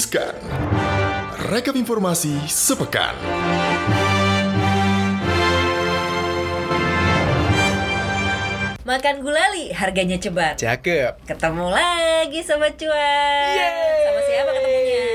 Riskan. Rekap informasi sepekan. Makan gulali harganya cepat. Cakep. Ketemu lagi sobat cuan. Yeay. Sama siapa ketemunya?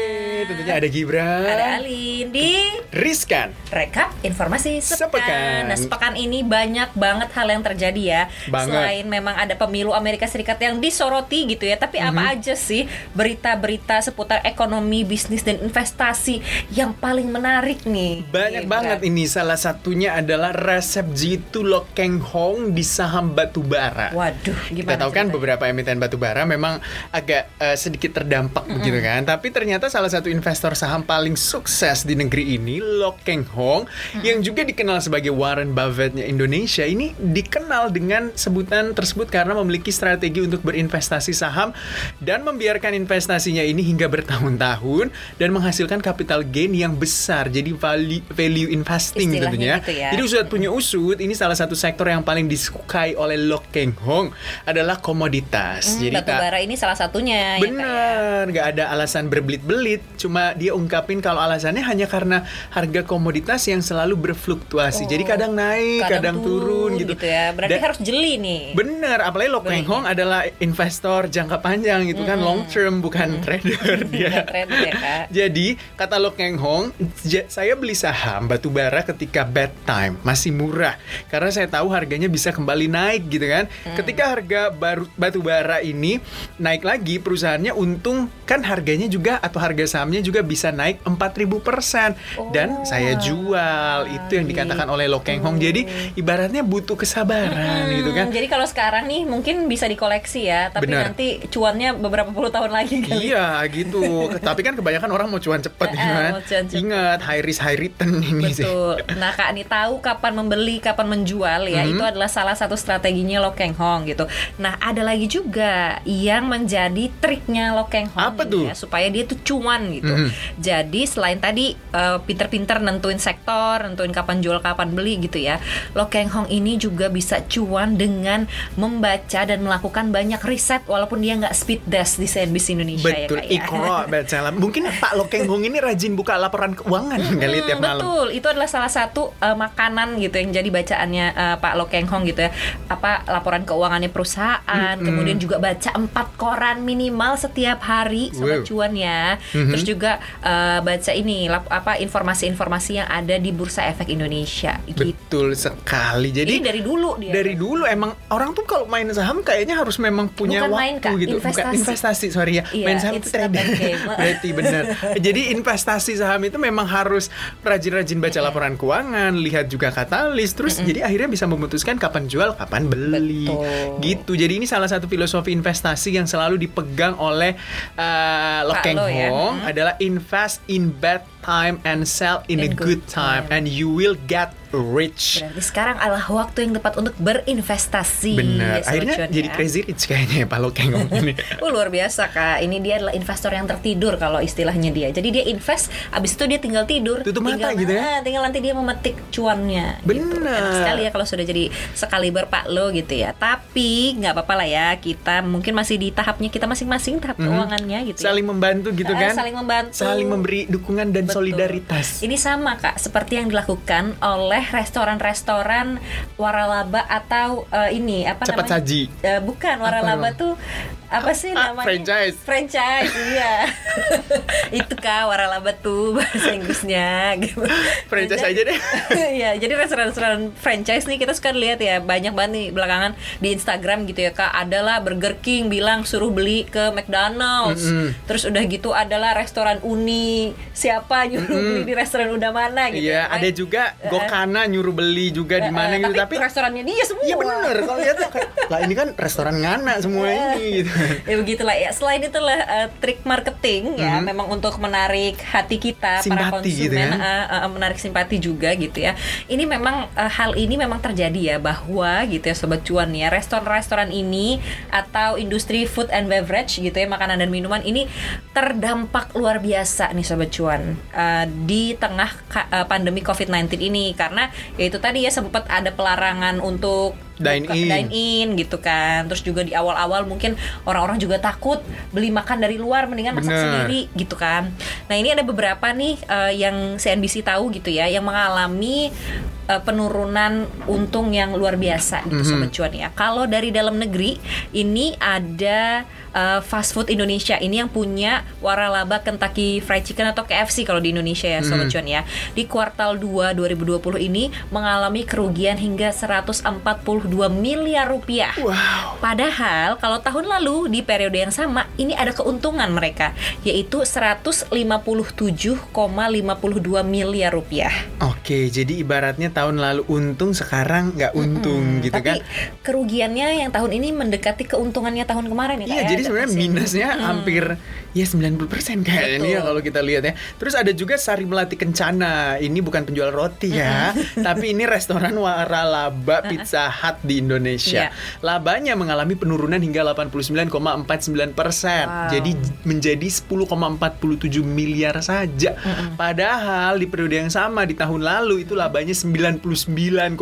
Tentunya ada Gibran. Ada Alin di Riskan. rekap informasi sepekan. Sepekan. Nah, sepekan ini banyak banget hal yang terjadi ya. Banget. Selain memang ada pemilu Amerika Serikat yang disoroti gitu ya, tapi Mhm. apa aja sih berita-berita seputar ekonomi, bisnis dan investasi yang paling menarik nih? Banyak Gibran? banget ini. Salah satunya adalah resep jitu Lokeng Hong di saham batubara. Waduh, gimana? Kita tahu kan ceritanya? beberapa emiten batubara memang agak eh, sedikit terdampak begitu kan. Tapi ternyata salah satu investor saham paling sukses di negeri ini, Lokeng Hong, yang juga dikenal sebagai Warren Buffett-nya Indonesia, ini dikenal dengan sebutan tersebut karena memiliki strategi untuk berinvestasi saham dan membiarkan investasinya ini hingga bertahun-tahun dan menghasilkan capital gain yang besar. Jadi value, value investing Istilahnya tentunya. gitu ya. Jadi usut punya usut, ini salah satu sektor yang paling disukai oleh Lokeng Hong adalah komoditas. Hmm, Jadi batu bara ini salah satunya. ya, ya? Bener, nggak ada alasan berbelit-belit. Cuma dia ungkapin kalau alasannya hanya karena harga komoditas yang selalu berfluktuasi. Oh, Jadi kadang naik, kadang, turun, gitu. ya. Berarti Dan- harus jeli nih. Bener, apalagi Lo Keng. Hong adalah investor jangka panjang gitu kan, long term bukan trader dia. Bukan trader ya, Kak. Jadi kata Lo Keng Hong, "Ja- saya beli saham batubara ketika bad time masih murah karena saya tahu harganya bisa kembali naik gitu kan. Hmm. Ketika harga baru batubara ini naik lagi, perusahaannya untung kan harganya juga atau harga sahamnya juga bisa naik 4000% dan Oh. saya jual. Itu yang dikatakan oleh Lo Keng Hong. Jadi ibaratnya butuh kesabaran gitu kan. Hmm, Jadi kalau sekarang nih mungkin bisa dikoleksi ya, tapi Benar. nanti cuannya beberapa puluh tahun lagi kali. Iya gitu. Tapi kan kebanyakan orang mau cuan cepet ya kan. mau cuan cepet. Ingat high risk high return ini sih. Betul. Nah kak nih tahu kapan membeli, kapan menjual ya Mhm. itu adalah salah satu strateginya Lokeng Hong gitu. Nah ada lagi juga yang menjadi triknya Lokeng Hong Apa tuh? ya, supaya dia tuh cuan gitu. Jadi selain tadi eh, pinter-pinter nentuin sektor, nentuin kapan jual, kapan beli gitu ya. Lokeng Hong ini juga bisa cuan dengan membaca dan melakukan banyak riset walaupun dia nggak speed desk di CNBC Indonesia Betul, ya kak ya. lam- Mungkin Pak Lokeng Hong ini rajin buka laporan keuangan kali Hmm, tiap malam. Betul, itu adalah salah satu uh, makanan gitu yang jadi bacaannya uh, Pak Lokeng Hong gitu ya. Apa laporan keuangannya perusahaan, Mm-mm. kemudian juga baca empat koran minimal setiap hari sobat Wow. cuan ya. Mhm. Terus juga uh, baca ini lap- apa informasi-informasi yang ada di Bursa Efek Indonesia gitu. Betul sekali. Jadi Ini dari dulu dia. dari dulu emang orang tuh kalau main saham kayaknya harus memang punya Bukan waktu main, Kak, gitu. Bukan investasi. investasi, sorry ya. Iya, main saham itu game. Berarti benar. Jadi investasi saham itu memang harus rajin-rajin baca laporan keuangan, lihat juga katalis, terus jadi akhirnya bisa memutuskan kapan jual, kapan beli. Betul. Gitu. Jadi ini salah satu filosofi investasi yang selalu dipegang oleh uh, Lo Pak Keng Lo ya. Hong Hmm. adalah invest in bad time and sell in, a In good good time, time. and you will get rich. Berarti sekarang adalah waktu yang tepat untuk berinvestasi. Bener. sobat Akhirnya jadi ya. crazy rich kayaknya ya Pak Lokeng ini. Oh luar biasa kak, ini dia adalah investor yang tertidur kalau istilahnya dia. Jadi dia invest, abis itu dia tinggal tidur, Tutup mata tinggal, gitu ya? ah, tinggal nanti dia memetik cuannya. Gitu. Bener. Enak sekali ya kalau sudah jadi sekaliber Pak Lo gitu ya. Tapi nggak apa-apa lah ya, kita mungkin masih di tahapnya kita masing-masing tahap Mhm. keuangannya gitu. ya. Saling membantu gitu Ah, kan? saling membantu. Saling memberi dukungan dan Betul. solidaritas. Ini sama kak, seperti yang dilakukan oleh restoran-restoran waralaba atau eh, ini apa Cepat namanya? saji. Eh, bukan waralaba tuh apa sih Ah, namanya? franchise. Franchise, iya. Itu kak waralaba tuh bahasa Inggrisnya. gitu. Franchise aja deh. Iya, jadi restoran-restoran franchise nih kita suka lihat ya banyak banget nih belakangan di Instagram gitu ya kak. Adalah Burger King bilang suruh beli ke McDonald's. Mm-mm. Terus udah gitu adalah restoran Uni siapa nyuruh beli di restoran udah mana gitu. Iya, ya. ada juga Gokana nyuruh beli juga di Eh, mana eh, gitu, tapi, tapi restorannya dia semua. Iya bener, kalau lihat lah ini kan restoran ngana semua ini gitu. ya begitulah ya selain itulah eh, trik marketing ya Mhm. memang untuk menarik hati kita para Simpati konsumen gitu kan? eh, eh, menarik simpati juga gitu ya ini memang eh, hal ini memang terjadi ya bahwa gitu ya sobat cuan ya restoran-restoran ini atau industri food and beverage gitu ya makanan dan minuman ini terdampak luar biasa nih sobat cuan eh, di tengah ka- eh, pandemi COVID-19 ini karena ya itu tadi ya sempat ada pelarangan untuk Dine in. dine in gitu kan. Terus juga di awal-awal mungkin orang-orang juga takut beli makan dari luar mendingan masak Bener. sendiri gitu kan. Nah, ini ada beberapa nih eh, yang CNBC tahu gitu ya yang mengalami eh, penurunan untung yang luar biasa gitu Mhm. sobat cuan ya. Kalau dari dalam negeri ini ada eh, fast food Indonesia ini yang punya waralaba Kentucky Fried Chicken atau KFC kalau di Indonesia ya sobat cuan ya. Di kuartal 2 2020 ini mengalami kerugian hingga 142 miliar rupiah. Wow. Padahal kalau tahun lalu di periode yang sama ini ada keuntungan mereka yaitu 157,52 miliar rupiah. Oke, jadi ibaratnya tahun lalu untung sekarang nggak untung gitu Tapi kan? kerugiannya yang tahun ini mendekati keuntungannya tahun kemarin ya. Iya, ya, jadi sebenarnya minusnya hampir ya 90% kayaknya Betul. ya kalau kita lihat ya. Terus ada juga Sari Melati Kencana. Ini bukan penjual roti ya, tapi ini restoran waralaba Pizza Hut di Indonesia. Iya. Labanya mengalami penurunan hingga 89,49%. Wow. Jadi menjadi 10,47 miliar saja. Padahal di periode yang sama di tahun lalu itu labanya 99,65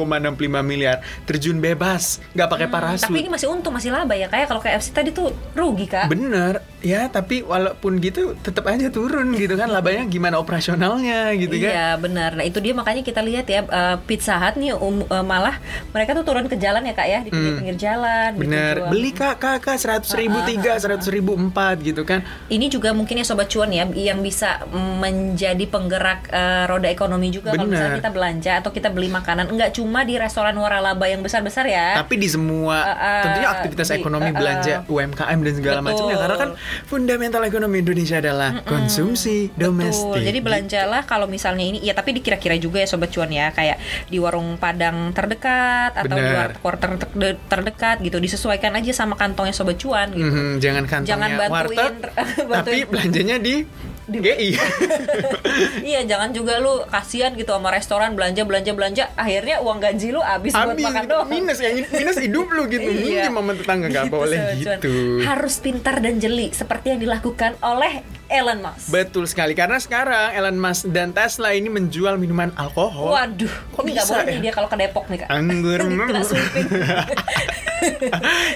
miliar. Terjun bebas, nggak pakai parasut. Tapi ini masih untung, masih laba ya kayak kalau KFC tadi tuh rugi kak. Bener, ya tapi walaupun gitu tetap aja turun gitu kan labanya gimana operasionalnya gitu kan? Iya benar. Nah itu dia makanya kita lihat ya eh, Pizza Hut nih um- eh, malah mereka tuh turun ke jalan ya kak ya di pinggir-pinggir jalan. gitu, Bener, jual. beli kak kakak seratus ribu tiga, seratus ribu empat gitu kan? Ini juga mungkin ya sobat cuan ya yang bisa menjadi penggerak eh, roda ekonomi juga kalau misalnya kita belanja atau kita beli makanan enggak cuma di restoran waralaba yang besar-besar ya. Tapi di semua Eh, eh, tentunya aktivitas di- ekonomi eh, eh. belanja UMKM dan segala Betul. macamnya karena kan fundamental ekonomi Indonesia adalah konsumsi domestik. Betul. Jadi gitu. belanjalah kalau misalnya ini ya tapi dikira-kira juga ya sobat cuan ya kayak di warung Padang terdekat atau di Benar. warung ter terde- terdekat gitu disesuaikan aja sama kantongnya sobat cuan gitu. Mhm, jangan kantongnya Jangan bantuin- warteg, tapi bantuin. belanjanya di, Di- GI. Iya, jangan juga lu kasihan gitu sama restoran belanja belanja belanja akhirnya uang gaji lu habis, buat makan gitu, doang. minus yang minus hidup lu gitu. Iya. Minjem sama tetangga nggak Gitu, boleh gitu. Harus pintar dan jeli seperti yang dilakukan oleh Elon Musk. Betul sekali karena sekarang Elon Musk dan Tesla ini menjual minuman alkohol. Waduh, Kok nggak bisa boleh ya? nih dia kalau ke Depok nih kak. Anggur. Kena sweeping.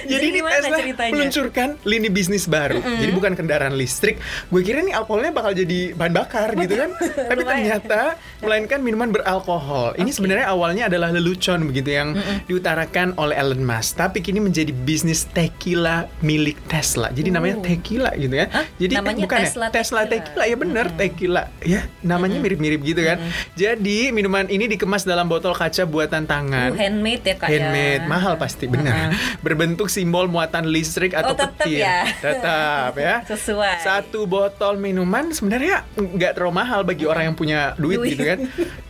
Jadi ini Tesla ceritanya? meluncurkan lini bisnis baru. Jadi bukan kendaraan listrik. Gue kira nih alkoholnya bakal jadi bahan bakar gitu kan. Tapi ternyata melainkan minuman beralkohol. Ini sebenarnya awalnya adalah lelucon begitu yang diutarakan oleh Elon Musk. Tapi kini menjadi bisnis tequila milik Tesla. Jadi namanya Oh. tequila gitu ya. Hah? Jadi eh, Namanya bukan Tesla ya? Tesla tequila. ya bener tequila ya namanya mirip-mirip gitu kan. Jadi minuman ini dikemas dalam botol kaca buatan tangan. Uh, handmade ya kak Handmade, ya. mahal pasti benar. Berbentuk simbol muatan listrik atau Oh, petir. ya. Tetap ya. Sesuai. Satu botol minuman sebenarnya nggak terlalu mahal bagi orang yang punya duit, Duit. gitu kan.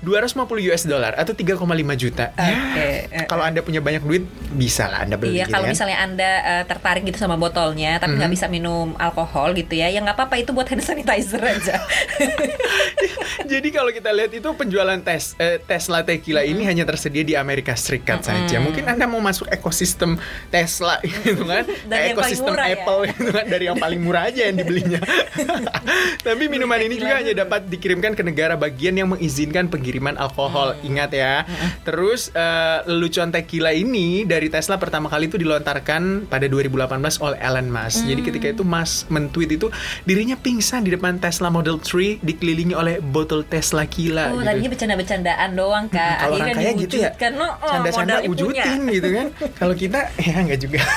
250 US dollar atau 3,5 juta. Oke, Ya, eh, kalau Anda punya banyak duit bisa lah Anda beli Iya, gitu kalau kan. misalnya anda eh, tertarik gitu sama botolnya, tapi nggak Mhm. bisa minum alkohol gitu ya, ya nggak apa-apa itu buat hand sanitizer aja. Jadi kalau kita lihat itu penjualan tes eh, Tesla Tequila ini hanya tersedia di Amerika Serikat saja. Mungkin Anda mau masuk ekosistem Tesla gitu kan. Yang paling ekosistem murah ya. Apple gitu kan dari yang paling murah aja yang dibelinya. Tapi minuman ini juga hanya dapat dikirimkan ke negara bagian yang mengizinkan pengiriman alkohol. Ingat ya. Terus eh, lelucon tequila ini dari Tesla pertama kali itu dilontarkan pada 2018 oleh Elon Musk. Jadi ketika itu Musk men-tweet itu dirinya pingsan di depan Tesla Model 3 dikelilingi oleh botol Tesla Kila oh, gitu. tadinya bercanda-bercandaan doang kak. Kalau orang kaya gitu ya, oh, oh, canda-canda punya. wujudin gitu kan. Kalau kita ya nggak juga.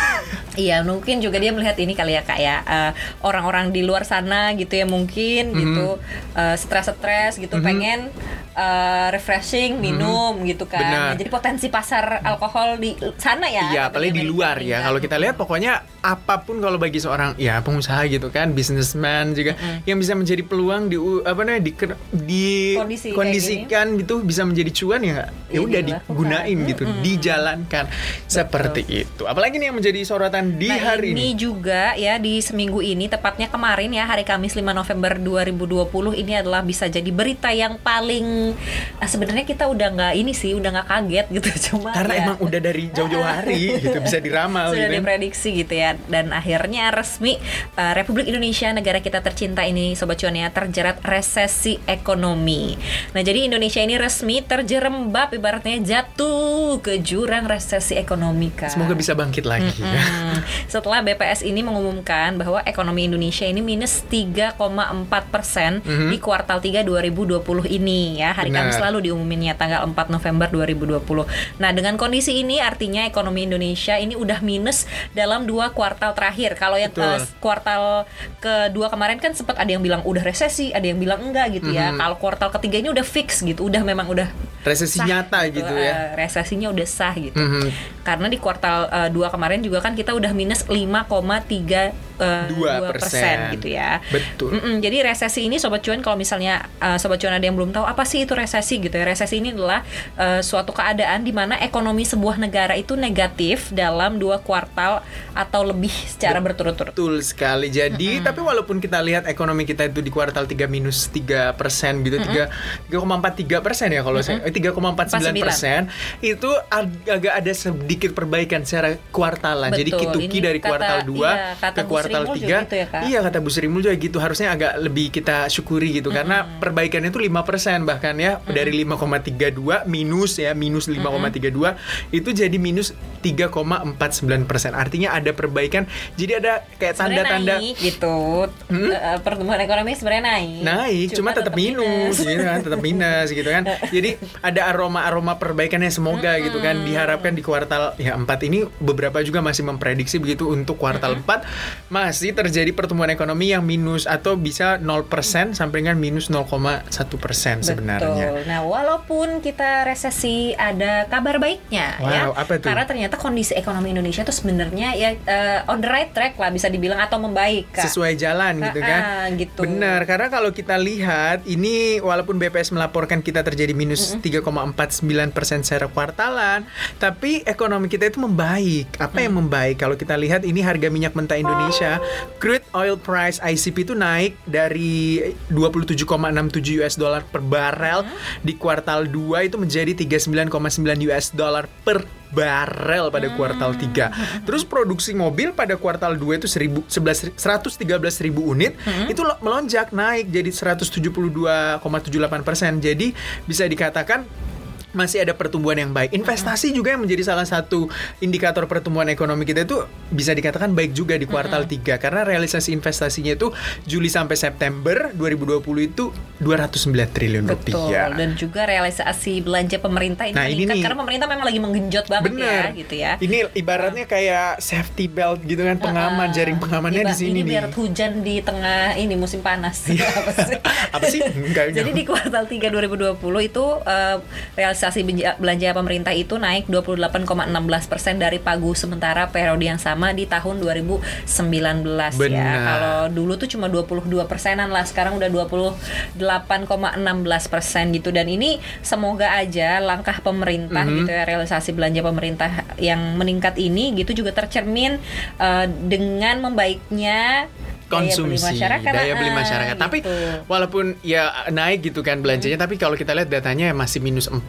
Iya, mungkin juga dia melihat ini kali ya kak ya eh, orang-orang di luar sana gitu ya mungkin Mhm. gitu eh, stres-stres gitu pengen eh, refreshing minum gitu kan. Mhm. Nah, jadi potensi pasar alkohol di sana ya. Iya, apalagi di luar ya. Kalau kita lihat pokoknya apa pun kalau bagi seorang ya pengusaha gitu kan, businessman juga yang bisa menjadi peluang di apa namanya di di Kondisi kondisikan itu bisa menjadi cuan ya ya Ya, udah digunain gitu, dijalankan seperti itu. Apalagi nih yang menjadi sorotan di nah, hari ini ini. juga ya di seminggu ini tepatnya kemarin ya hari Kamis 5 November 2020 ini adalah bisa jadi berita yang paling sebenarnya kita udah nggak ini sih, udah nggak kaget gitu cuma Karena ya, emang udah dari jauh-jauh hari gitu bisa diramal sudah gitu. kan. diprediksi gitu ya dan akhirnya resmi uh, Republik Indonesia negara kita tercinta ini sobat cuan ya terjerat resesi ekonomi. Nah jadi Indonesia ini resmi terjerembab ibaratnya jatuh ke jurang resesi ekonomi kak. Semoga bisa bangkit lagi. Hmm, setelah BPS ini mengumumkan bahwa ekonomi Indonesia ini minus 3,4 persen di kuartal 3 2020 ini ya hari Benar. Kamis lalu diumuminnya tanggal 4 November 2020. Nah dengan kondisi ini artinya ekonomi Indonesia ini udah minus dalam dua kuartal terakhir. Kalau yang eh, kuartal kedua kemarin kan sempat ada yang bilang udah resesi, ada yang bilang enggak gitu ya. Kalau kuartal ketiga ini udah fix gitu, udah memang udah Resesi sah nyata gitu ya. eh, resesinya udah sah gitu. Mhm. Karena di kuartal eh, dua kemarin juga kan kita udah minus 5,3 eh, Dua 2% persen. gitu ya. Betul. Mm-mm, jadi resesi ini sobat cuan kalau misalnya eh, sobat cuan ada yang belum tahu apa sih itu resesi gitu ya. Resesi ini adalah eh, suatu keadaan di mana ekonomi sebuah negara itu negatif dalam dua kuartal atau lebih secara berturut-turut. Betul sekali. Jadi, tapi walaupun kita lihat ekonomi kita itu di kuartal 3 minus 3 persen gitu, tiga 3,43 persen ya kalau saya, eh, 3,49 persen itu ag- agak ada sedikit perbaikan secara kuartalan. Jadi Betul. kituki Ini dari kata- kuartal 2 iya, ke kuartal Sri Mulyani 3. gitu ya, Kak? iya kata Bu Sri juga gitu. Harusnya agak lebih kita syukuri gitu karena perbaikannya itu 5 persen bahkan ya dari 5,32 minus ya minus 5,32 itu jadi minus 3,49 persen. Artinya ada perbaikan. Jadi ada kayak tanda-tanda gitu. Eh, pertumbuhan ekonomi sebenarnya naik. naik cuma, tetap minus gitu kan tetap minus gitu kan jadi ada aroma aroma perbaikannya semoga gitu kan diharapkan di kuartal ya 4 ini beberapa juga masih memprediksi begitu untuk kuartal 4 masih terjadi pertumbuhan ekonomi yang minus atau bisa 0% sampai dengan minus 0,1% sebenarnya Betul. Nah, walaupun kita resesi, ada kabar baiknya ya. Wow, apa tuh? Karena ternyata kondisi ekonomi Indonesia tuh sebenarnya ya eh, on the right track lah bisa dibilang atau membaik. Kak. sesuai jalan gitu kan. ah, gitu. Benar, karena kalau kita lihat ini walaupun BPS melaporkan kita terjadi minus 3,49 persen secara kuartalan, tapi ekonomi kita itu membaik. Apa yang Mm. membaik? Kalau kita lihat ini harga minyak mentah Indonesia, crude oil price ICP itu naik dari 27,67 US dollar per barel Mm. di kuartal 2 itu menjadi 39,9 US dollar per barel pada kuartal 3. Terus produksi mobil pada kuartal 2 itu 1000 11 113 ribu unit itu lo- melonjak naik jadi 172,78 persen. Jadi bisa dikatakan masih ada pertumbuhan yang baik. Investasi juga yang menjadi salah satu indikator pertumbuhan ekonomi kita itu bisa dikatakan baik juga di kuartal 3 karena realisasi investasinya itu Juli sampai September 2020 itu 209 triliun Betul. rupiah. Dan juga realisasi belanja pemerintah ini Nah, ini nih. karena pemerintah memang lagi menggenjot banget Bener. ya gitu ya. Ini ibaratnya kayak safety belt gitu kan pengaman Ah, jaring pengamannya di sini ini nih. Iya. biar hujan di tengah ini musim panas. Apa sih? Apa sih? Enggak, enggak. Jadi di kuartal 3 2020 itu eh, realisasi belanja- belanja pemerintah itu naik 28,16% dari pagu sementara periode yang sama di tahun 2019 ya. Benar. Kalau dulu tuh cuma 22 persenan lah, sekarang udah 28,16 persen gitu. Dan ini semoga aja langkah pemerintah Mhm. gitu ya realisasi belanja pemerintah yang meningkat ini gitu juga tercermin eh, dengan membaiknya konsumsi daya beli masyarakat, daya beli ah, masyarakat. Tapi gitu. walaupun ya naik gitu kan belanjanya, tapi kalau kita lihat datanya masih minus 4%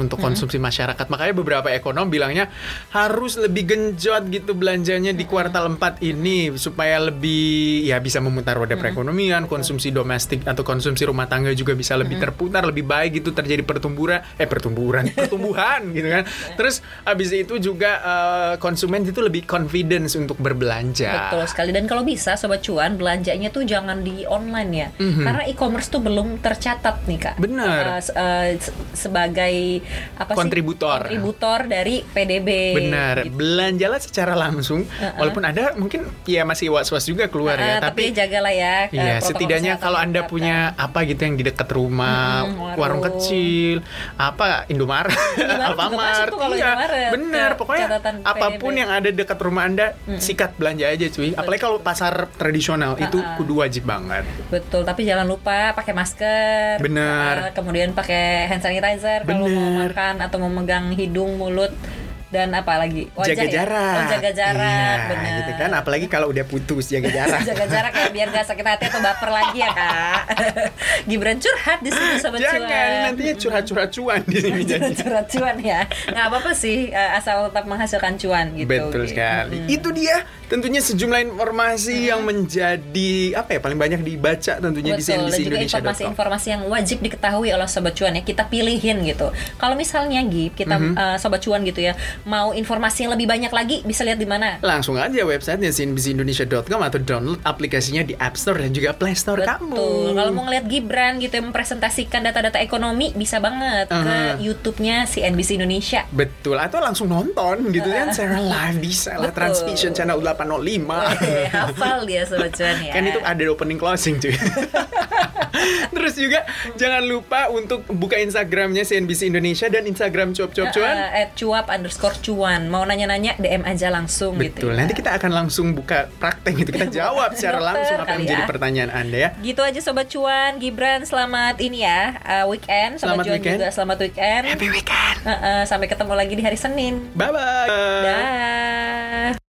untuk konsumsi masyarakat. Makanya beberapa ekonom bilangnya harus lebih genjot gitu belanjanya di kuartal 4 ini supaya lebih ya bisa memutar roda perekonomian, konsumsi domestik atau konsumsi rumah tangga juga bisa lebih terputar, lebih baik gitu terjadi pertumbuhan eh pertumbuhan, pertumbuhan gitu kan. Terus habis itu juga eh, konsumen itu lebih confidence untuk berbelanja. Betul sekali dan kalau bisa sobat cuan belanjanya tuh jangan di online ya karena e-commerce tuh belum tercatat nih kak. Benar. Se- eh, se- sebagai apa sih? Kontributor. Kontributor dari PDB. Benar, gitu. belanjalah secara langsung. Walaupun ada mungkin ya masih was-was juga keluar Eh, ya, tapi, tapi jagalah ya. eh, Iya, setidaknya kalau Anda punya apa gitu yang di dekat rumah, Mm, warung. warung kecil, apa Indomaret, Alfamart, iya, Indomaret, benar. Pokoknya apa pun PDB. yang ada dekat rumah Anda, sikat belanja aja cuy. Apalagi kalau pasar tradisional itu kudu wajib banget. Betul, tapi jangan lupa pakai masker. Benar. Eh, kemudian pakai hand sanitizer kalau mau makan atau mau megang hidung, mulut. Dan apa lagi Wajah jaga ya? jarak. oh, jaga jarak Iya, benar gitu kan. Apalagi kalau udah putus jaga jarak. jaga jarak ya biar gak sakit hati atau baper lagi ya kak Gibran curhat di sini sobat Jangan cuan nantinya curhat-curhat cuan di sini jadi. curhat cuan ya nggak apa-apa sih eh, asal tetap menghasilkan cuan gitu Betul sekali. Itu dia tentunya sejumlah informasi yang menjadi apa ya paling banyak dibaca tentunya di Betul, dan CNBC juga Indonesia. informasi-informasi yang wajib diketahui oleh sobat cuan ya kita pilihin gitu. Kalau misalnya Gip kita Mhm. eh, sobat cuan gitu ya mau informasi yang lebih banyak lagi bisa lihat di mana? Langsung aja websitenya cnbcindonesia.com atau download aplikasinya di App Store dan juga Play Store kamu. Betul. Kalau mau ngeliat Gibran gitu yang mempresentasikan data-data ekonomi bisa banget Uh-huh. ke YouTube-nya CNBC Indonesia. Betul, atau langsung nonton gitu kan secara live bisa lah. Transvision channel 805. Eh, Hafal dia sobat cuan ya. Kan itu ada opening closing cuy. Terus juga jangan lupa untuk buka Instagramnya CNBC Indonesia dan Instagram cuap cuap cuan. Eh, at cuap underscore cuan mau nanya-nanya DM aja langsung gitu Betul. ya. Nanti kita akan langsung buka praktek gitu. Kita jawab secara Dokter langsung apa yang kali menjadi ya. pertanyaan Anda ya. Gitu aja sobat cuan, Gibran selamat ini ya uh, weekend, sobat Selamat cuan weekend. juga selamat weekend. Happy weekend. Uh, uh, sampai ketemu lagi di hari Senin. Bye bye. Dah.